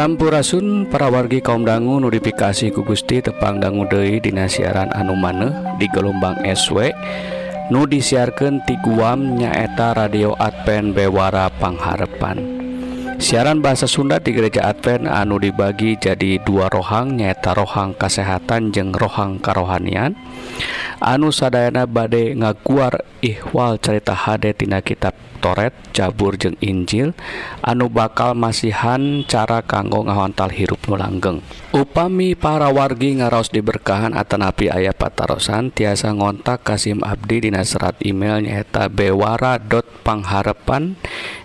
Sampurasun para wargi kaum dangu notifikasi ku Gusti tepang dangu Dei Dina siaran anu maneh di gelombang SW nu disiarkan ti Guam nyaeta radio Advent Bewara Pangharepan. Siaran bahasa Sunda di gereja Advent anu dibagi jadi dua rohang nyaeta rohang kesehatan jeung rohang karohanian. dan anu sadayana bade ngaguar ihwal cerita Hdetina kitab Toret cabur jeung Injil anu bakal masihan cara kanggo ngahontal hirup nulanggeng Upami para wargi ngaraos diberkahan Atanapi ayah patarosan tiasa ngontak Kasim Abdi di serat email nyaeta bewara.pangharapan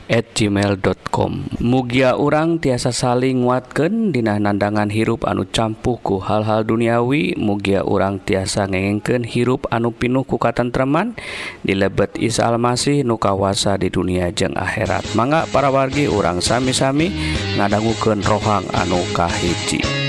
at gmail.com Mugia urang tiasa saling nguatkan dina nandangan hirup anu campuhku hal-hal duniawi. Mugia urang tiasa ngengken hirup anu pinuh ku katentreman. Di lebet isa Almasih nu kawasa di dunia jeng akhirat. Mangga para wargi urang sami-sami ngadangguken rohang anu kahiji.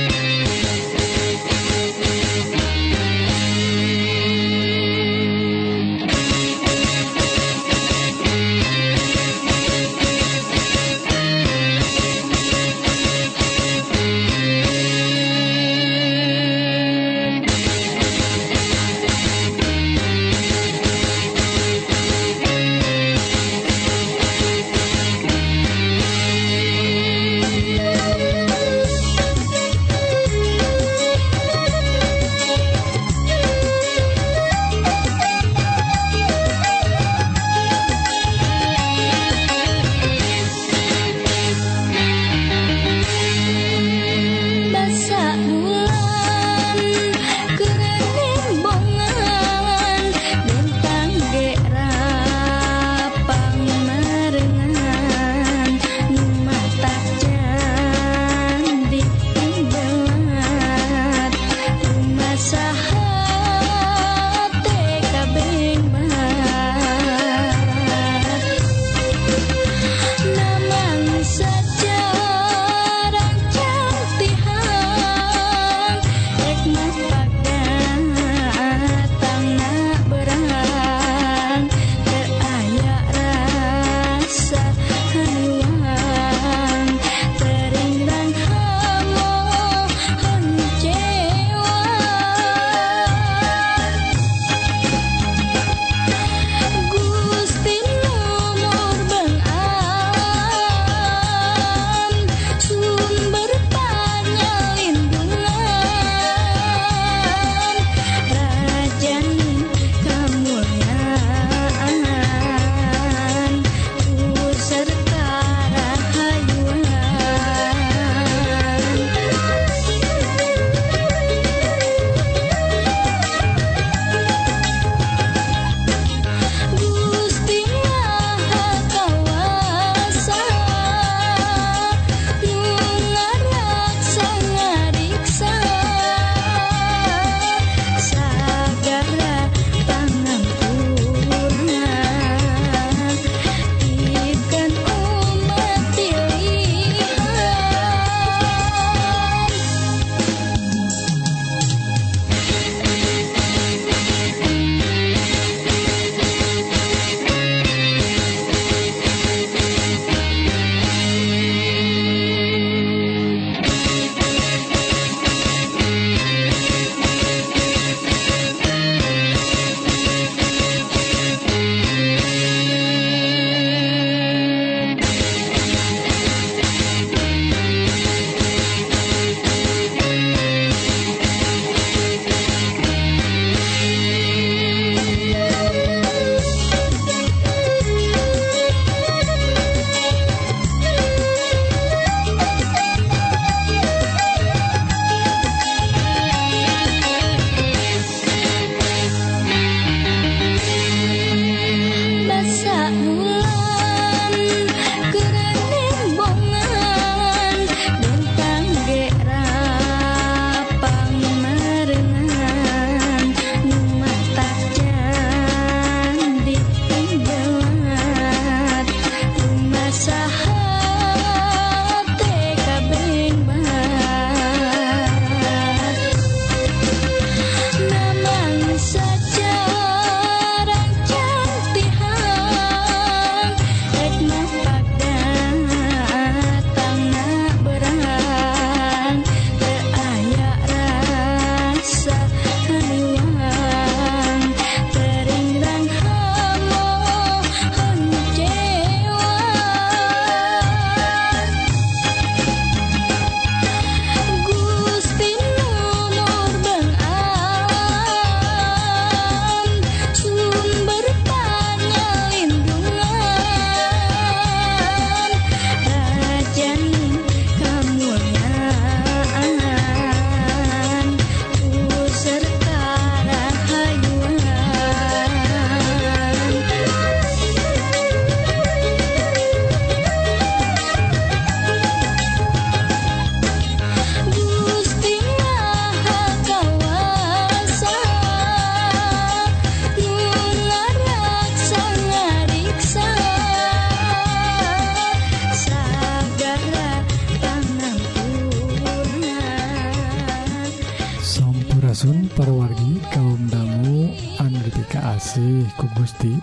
kasih ku Gusti.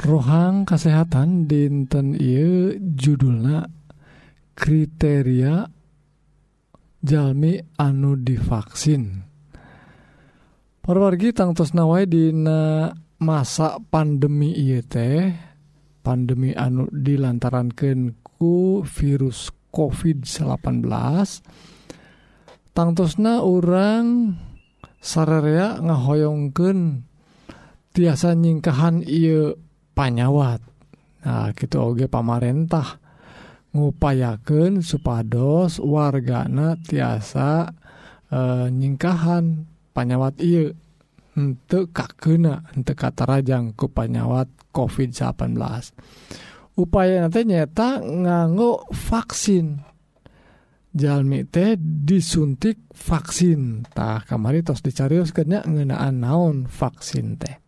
Rohang kesehatan dinten I judulna kriteria Jalmi anu divaksin. Perwargi tangtos nawai Dina masa pandemi I teh pandemi anu dilantarankanku virus COVID-18 tangtosna orang sararea ngahoyongken tiasa nyingkahan ieu panyawat. Nah gitu oge pamarentah. Ngupayakeun supados wargana tiasa e, nyingkahan panyawat ieu. Henteu kakeuna henteu katarajang ku panyawat COVID-19 upaya nanti nyata nganggo vaksin. Jalmi teh disuntik vaksin. Tah kamari tos dicariuskeunnya ngeunaan naon vaksin teh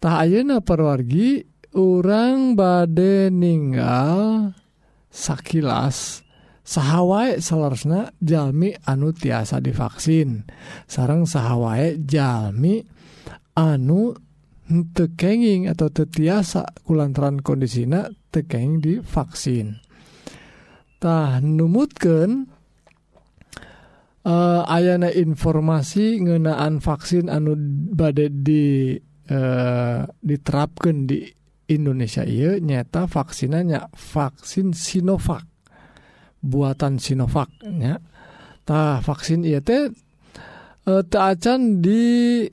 tah ayeuna perwargi urang bade ninggal sakilas. Sahawae salarsna jalmi anu tiasa divaksin. Sarang sahawae jalmi anu tekenging atau tetiasa kulantaran kondisina tekeng divaksin. Tah numutkan uh, eh, ayana informasi ngenaan vaksin anu bade di eh, diterapkan di Indonesia. Ia nyata vaksinanya vaksin Sinovac. Buatan Sinovac nya. Tah vaksin iya teh eh, acan di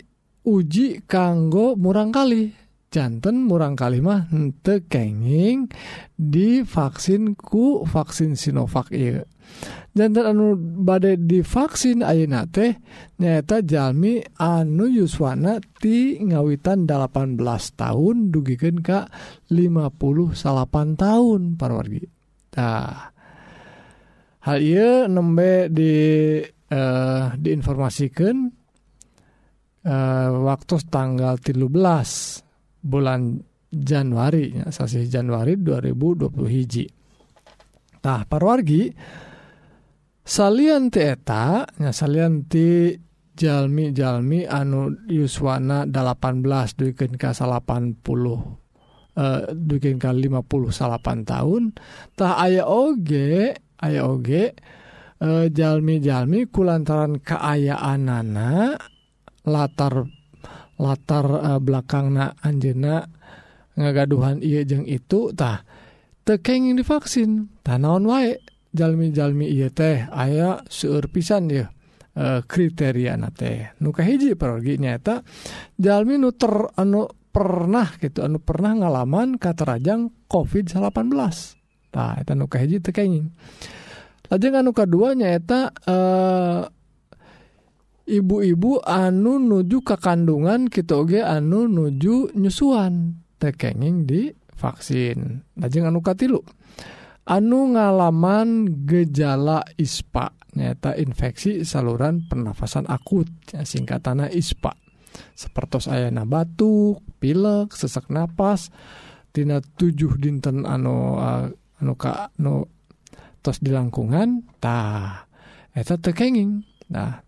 uji kanggo murang kali. Jantan murang kali mah henteu kenging divaksin ku vaksin Sinovac ieu jantan anu badai divaksin Ayeuna teh nyaeta Jami anu Yuswana ti ngawitan 18 tahun dugiken Ka 58 salapan tahun parwargitah hal ieu nembe di eh, diinformasikan eh, waktu tanggal 13 bulan Januari sasi Januari 2020 hiji. Nah parwargi yang nya salianti Jalmi-jalmi anu Yuswana 18 duken ka 80 Uh, dukin ke 58 tahun. Tak aya oge aya oge eh, uh, jalmi-jalmi kulantaran kaayaanana latar latar eh, uh, belakang na anjena ngagaduhan iya jeng itu tah tekenging divaksin tanaon wae? jalmi-jalmi iye teh aya seueur pisan ya e, kriteria na teh. Nuka hiji pergi nyata jalmi nu ter anu pernah gitu anu pernah ngalaman katerajang covid 18 nah eta nuka hiji teh kenging lajeng anu kedua nyaeta e, ibu-ibu anu nuju ke kandungan kita oge anu nuju nyusuan. Tekenging di vaksin. Lajeng anu katilu. anu ngalaman gejala ispa nyata infeksi saluran pernafasan akut singkatana ispa. Sepertos ayana batuk pilek sesak napas tina tujuh dinten anu anu ka anu tos di langkungan ta eta tekenging nah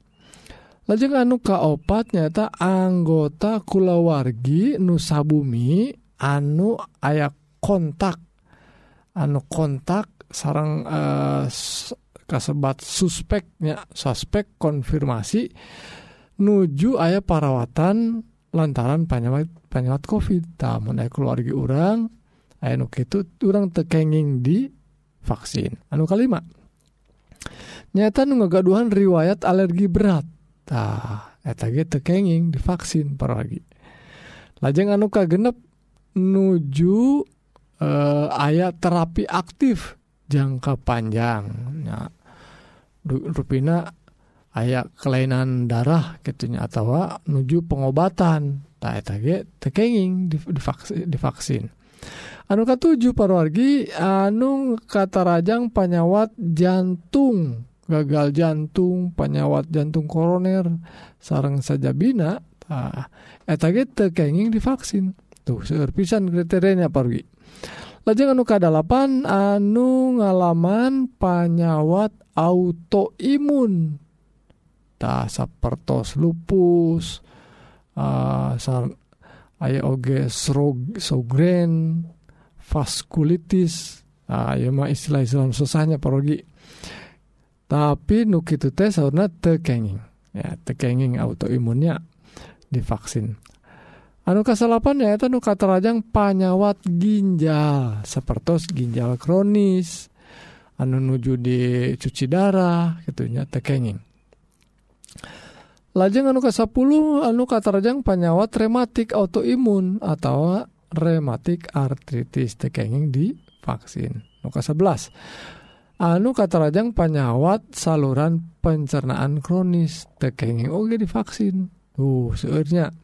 lajeng anu kaopat nyata anggota kulawargi nusabumi anu ayak kontak anu kontak sarang eh, kasebat suspeknya suspek konfirmasi nuju ayah perawatan lantaran panyawat panyawat COVID. Tak naik keluarga orang aya itu orang tekenging di vaksin. Anu kalimat nyata nugagaduhan riwayat alergi berat. Tekenging divaksin para lagi. Lajeng anuka genep nuju eh, ayat terapi aktif jangka panjangnya ruina aya kelainan darah gitunya atau nuju pengobatan. Tekenging divaksin anuka 7 parwargi anu kata rajang panyawat jantung. Gagal jantung penyawat jantung koroner sarang saja bina. Tekenging divaksin tuh serpisan kriterianya pergi lajeng anu kadalapan anu ngalaman panyawat autoimun. Tak sapertos lupus. Aya oge sogren vaskulitis. Mah istilah Islam susahnya pergi tapi nuk itu tes sauna tekenging. Ya tekenging autoimunnya divaksin anu kasalapan ya itu nu kata rajang panyawat ginjal sepertos ginjal kronis. Anu nuju di cuci darah gitunya tekenging lajeng anu ke 10 anu katarajang panyawat rematik autoimun atau rematik artritis tekenging di vaksin. Nuka 11 anu katarajang panyawat saluran pencernaan kronis tekenging di vaksin. Uh seurnya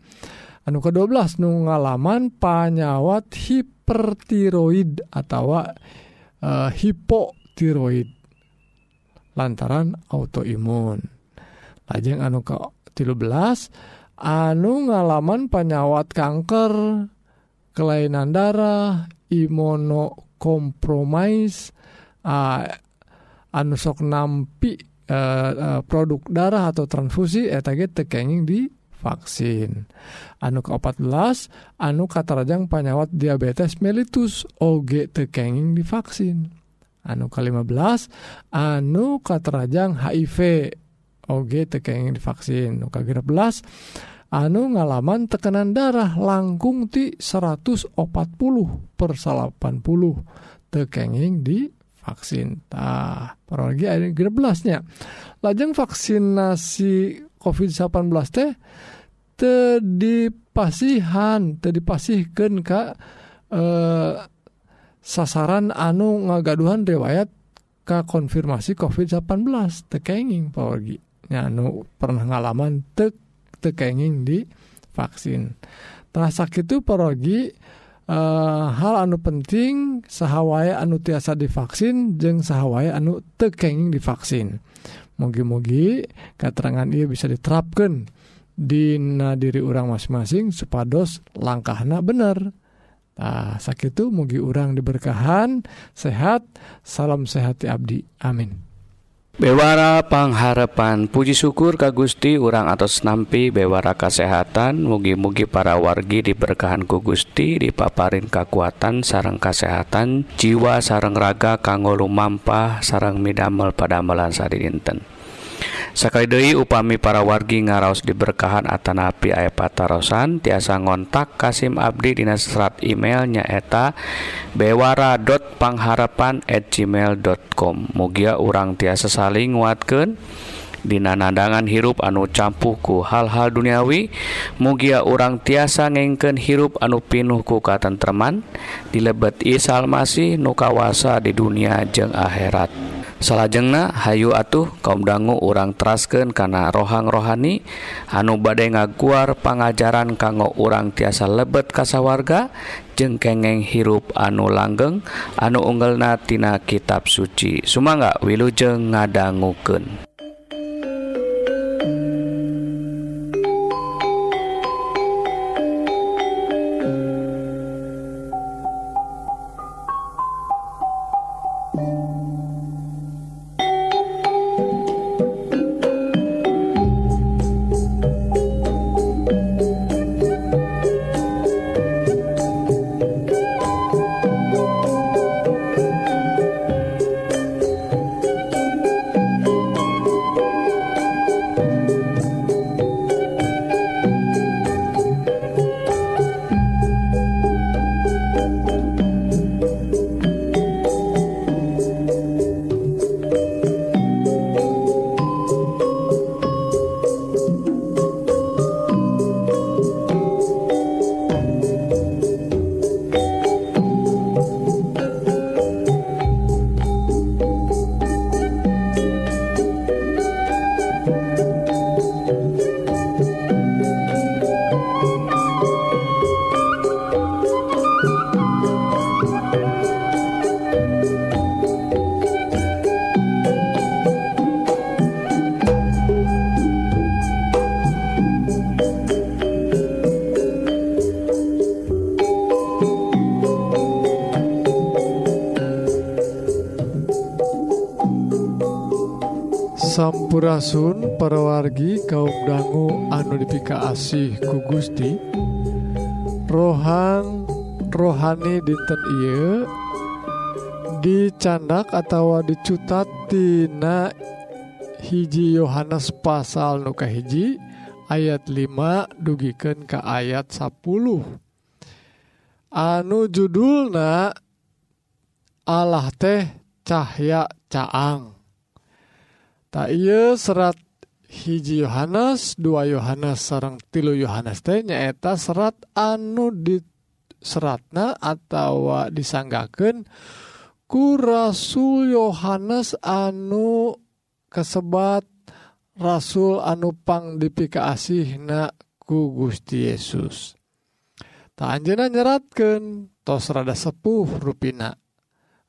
anu ke-12 nu ngalaman panyawat hipertiroid atau uh, hipotiroid lantaran autoimun. Lajeng anu ke 13 anu ngalaman penyawat kanker kelainan darah imunokompromis anu sok nampi produk darah atau transfusi eta ge tekenging di vaksin. Anu ke-14 anu katarajang penyawat diabetes mellitus oge tekenging di vaksin. Anu ke-15 anu katarajang HIV Oge tekenging divaksin nuka 13 anu ngalaman tekanan darah langkung ti 140 per 80 tekenging di vaksin. Tah paragi ada 13 nya. Lajeng vaksinasi COVID-18 teh te dipasihan te Ka eh, sasaran anu ngagaduhan riwayat Ka konfirmasi COVID-18 tekenging Pawargi anu pernah ngalaman tek tekenging di vaksin. Terasa itu parogi eh, hal anu penting sahwai anu tiasa divaksin jeung sahwai anu tekenging divaksin. mugi-mugi keterangan ia bisa diterapkan Dina diri orang masing-masing supados langkahna bener. Nah, sakit mugi orang diberkahan sehat salam sehati Abdi. Amin. Bewara pangharepan Puji syukur Ka Gusti urang atas nampi bewara kesehatan mugi-mugi para wargi diberkahan ku Gusti di paparin kekuatan sarang kesehatan jiwa sarang raga kanggo lumampah sarang midamel pada melansa di dinten Sakali deui upami para wargi ngaraos diberkahan Atanapi aya patarosan tiasa ngontak Kasim Abdi Dinas serat emailnya eta bewara.pangharapan gmail.com Mugia urang tiasa saling nguatkan Dina nandangan hirup anu campuhku hal-hal duniawi mugia urang tiasa ngengken hirup anu pinuhku katenteman dilebet Isalmasih nukawasa di dunia jeung akhirat. salajengna Hayu atuh kaum dangu urang trasken kana rohang rohani anu badai ngaguar pengajaran kanggo urang tiasa lebet kasawarga jeng kengeng hirup anu langgeng anu unggelnatina kitab suci. Sumangga wilujeng ngadangguken Surasun perwargi kaum dangu anu dipika asih ku Gusti. Rohang rohani dinten Ieu dicandak atau dicutattina hiji Yohanes pasal nuka hiji ayat 5 dugiken ke ayat 10 anu judulna Allah teh cahya caang. Iye serat hiji Yohanes dua Yohanes sarang tilu Yohanes teh nyaeta serat anu di seratna atau disanggaken ku Rasul Yohanes anu kesebat Rasul anupang dipikaasih na ku Gusti Yesus. Tak anjena nyeratkan tos rada sepuh rupina.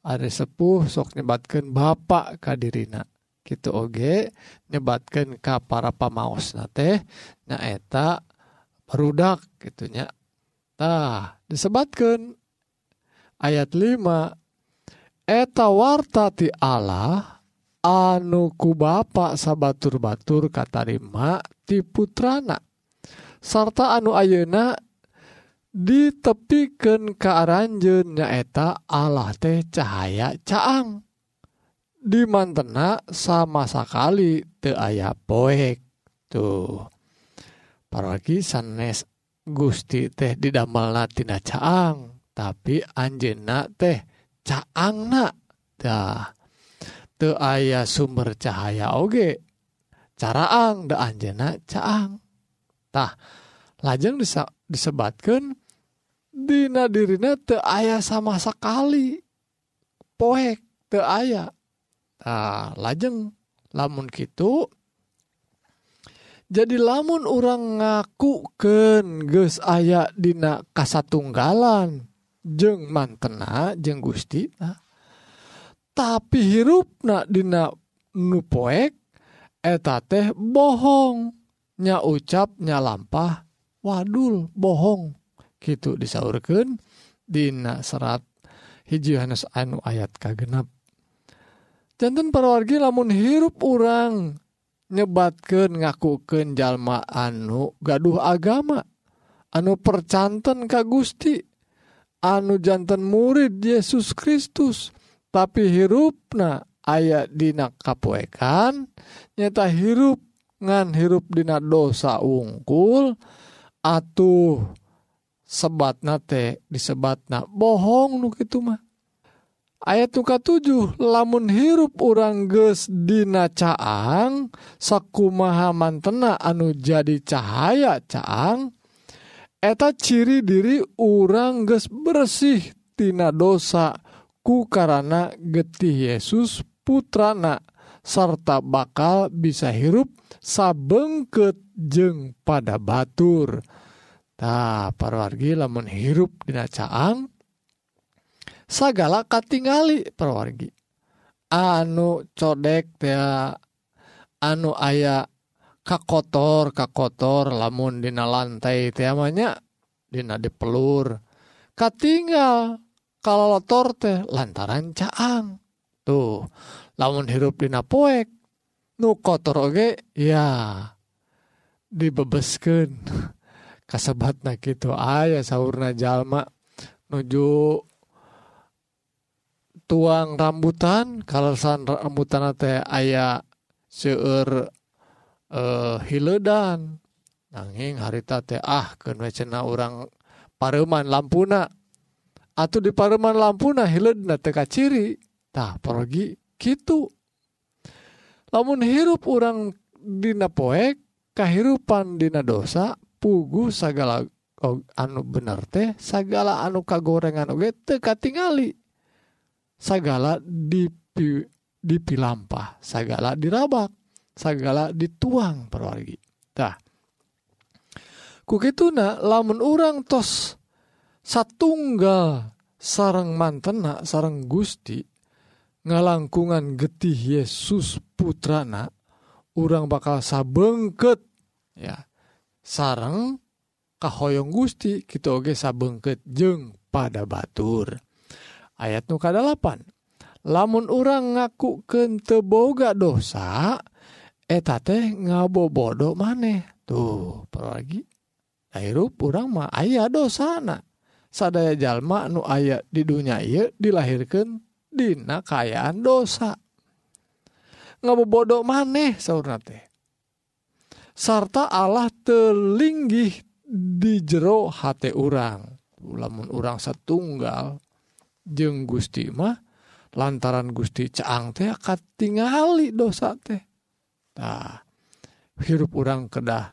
Ada sepuh sok nyebatkan bapak kadirina gitu oge nyebatkan ke para pamaos na teh nyaeta perudak gitunya tah disebatkan ayat 5 eta warta ti Allah anu ku bapak sabatur-batur katarima ti putrana. Sarta anu ayeuna ditepikan kearanjen nyaeta Allah teh cahaya caang. Di mantena sama sekali te aya poek tuh. Para lagi sanes Gusti teh didamel natina caang tapi anjena teh caang nak dah. Te aya sumber cahaya oge caraang da anjena caang. Tah lajeng disebutkan Dina dirina te aya sama sekali poek te aya nah, lajeng. Lamun gitu jadi lamun orang ngaku ke geus aya dina kasatunggalan jeng mantena jeng Gusti nah. tapi hirupna dina nupoek eta teh bohong. Nya ucap nya lampah wadul bohong. Gitu disaurkan dina serat hiji Yohanes anu ayat kagenap. jantan perwargi lamun hirup orang nyebatkan ngakuken jalma anu gaduh agama anu percanten Ka Gusti anu jantan murid Yesus Kristus. Tapi hirupna ayat dina kapoekan nyata hirup ngan hirup dina dosa ungkul atuh sebatna teh disebatna bohong nuk itu mah. ayat tuka 7 lamun hirup orang gesdina caang sakumaha mantena anu jadi cahaya caang eta ciri diri orang ges bersihtina dosa ku karena getih Yesus putrana serta bakal bisa hirup sabengket jeng pada batur. Nah, parwargi lamun hirup dina caang, sagala katingali. Perwargi anu codek ya anu aya ka kotor ka kotor lamun dina lantai temanya dina dipelur. Katinggal kalau lotor teh lantaran caang. Tuh lamun hirup dina poek nu kotor oge ya dibebeskeun. Kasebat na gitu aya sahurna jalma nuju tuang rambutan kalasan rambutan teh aya seueur eh hiledan. Nanging harita teh ah keun cenah urang pareman lampuna. Atuh di pareman lampuna hileudna teh kaciri. Tah pergi kitu. Lamun hirup urang dina poek kahirupan dina dosa pugu sagala oh, anu bener teh sagala anu kagorengan oge teu katingali. Sagala dipi dipilampah sagala dirabak sagala dituang perwargi. Dah kukituna lamun orang tos satunggal sarang mantena sarang gusti ngalangkungan getih Yesus putrana orang bakal sabengket. Ya. Sarang kahoyong Gusti kita oge sabengket jeng pada batur ayat nu 8 lamun orang ngaku kenteboga dosa eta teh ngabobodo maneh. Tuh pergi hirup orang mah ayah dosana. Sadaya jalma nu ayat di dunia ia dilahirkan dina kayaan dosa. Ngabobodo maneh saurna teh. Sarta Allah telinggih di jero hati orang lamun orang setunggal jeng Gusti mah lantaran Gusti caang teh akan tinggali dosa teh. Nah, hirup orang kedah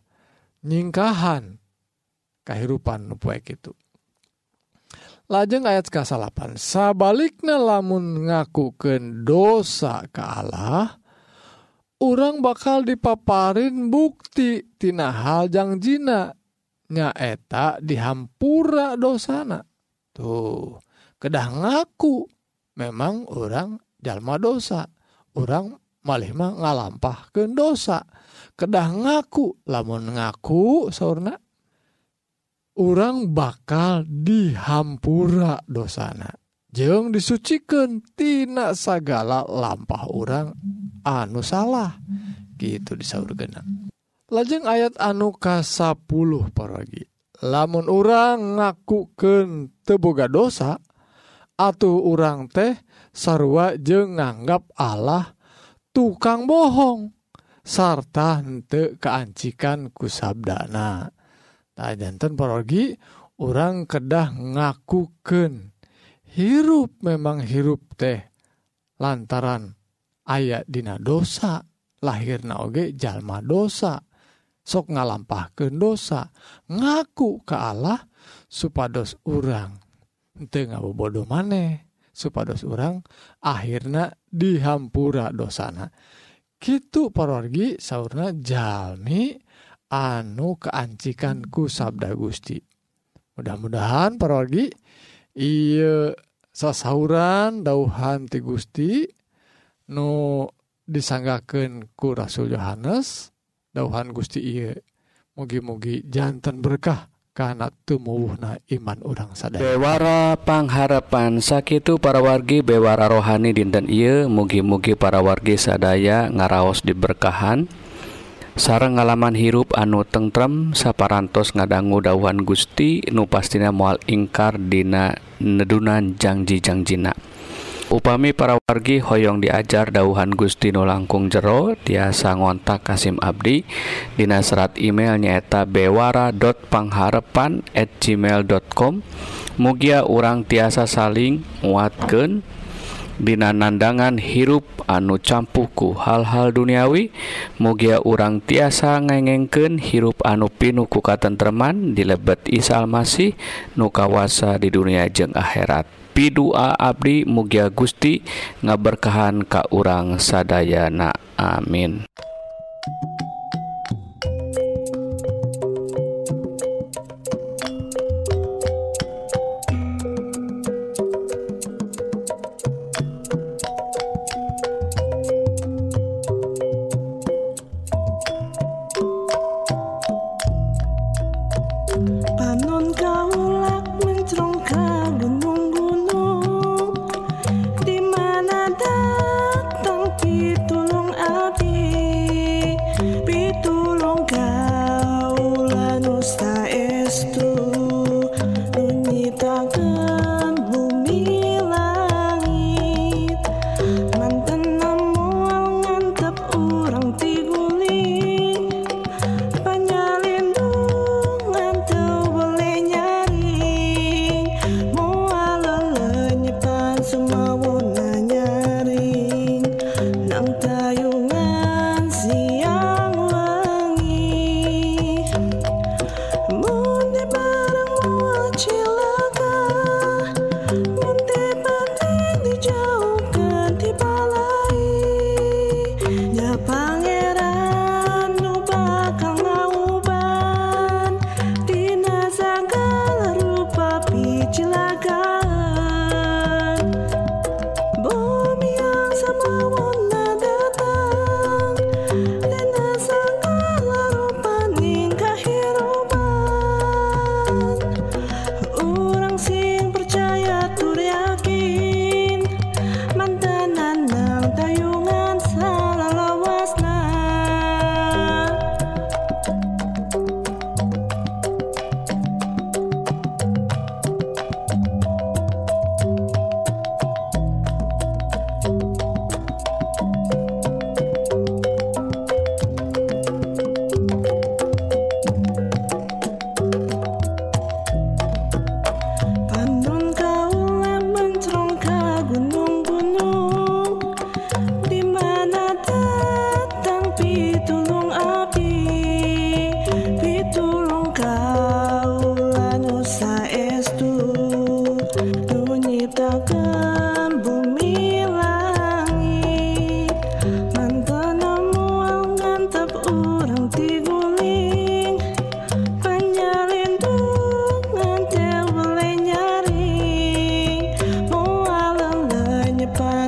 nyingkahan kehidupan nu itu. Lajeng ayat ke salapan sabalikna lamun ngakukeun dosa ke Allah orang bakal dipaparin bukti tina hal jangjina nyaeta dihampura dosana. Tuh. kedah ngaku memang orang jalma dosa orang malihmah ngalampah ke dosa. Kedah ngaku lamun ngaku saurna orang bakal dihampura dosana. Jeng disucikan tina sagala lampah orang anu salah gitu disaur genang lajeng ayat anu ka 10 paragi lamun orang ngakuken teboga dosa atuh urang teh sarua jeung nganggap Allah tukang bohong sarta hente keancikan kusabdana tak jantan parogi orang kedah ngakuken hirup memang hirup teh lantaran ayat dina dosa lahirna oge jalma dosa sok ngalampahkeun dosa. Ngaku ke Allah supados orang tengah bodoh maneh supados orang akhirnya dihampura dosana. Gitu parorgi saurna jalmi anu keancikan ku sabda Gusti. Mudah-mudahan parorgi iya sasauran dauhan ti Gusti nu disanggaken ku Rasul Yohanes dauhan Gusti iya mugi-mugi jantan berkah kana teu iman urang sadaya Bewara pangharapan sakitu para wargi bewara rohani dinten ieu mugi-mugi para wargi sadaya ngaraos diberkahan sarang ngalaman hirup anu tentrem saparantos ngadangu dauhan Gusti nu pastina moal ingkar dina nedunan janji-jangjina. Upami para wargi hoyong diajar dauhan Gustino Langkung jero tiasa ngontak Kasim Abdi. Dina serat email nyaeta bewara.pangharepan at gmail.com Mugia urang tiasa saling nguatkeun. Dina nandangan hirup anu campuhku hal-hal duniawi mugia urang tiasa ngengengken hirup anu pinuh ku katentreman dilebet Isal nu nukawasa di dunia jeng akhirat. pidua Abdi mugia Gusti ngaberkahan Ka urang sadayana. Amin.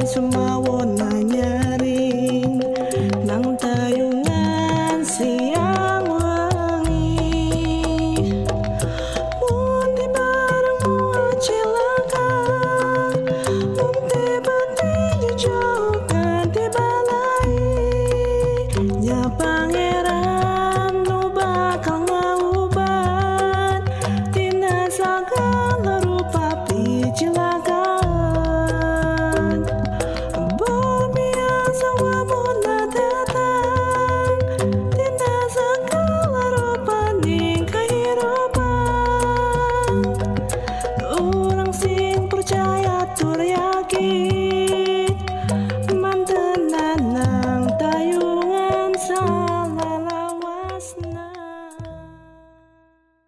sumawon na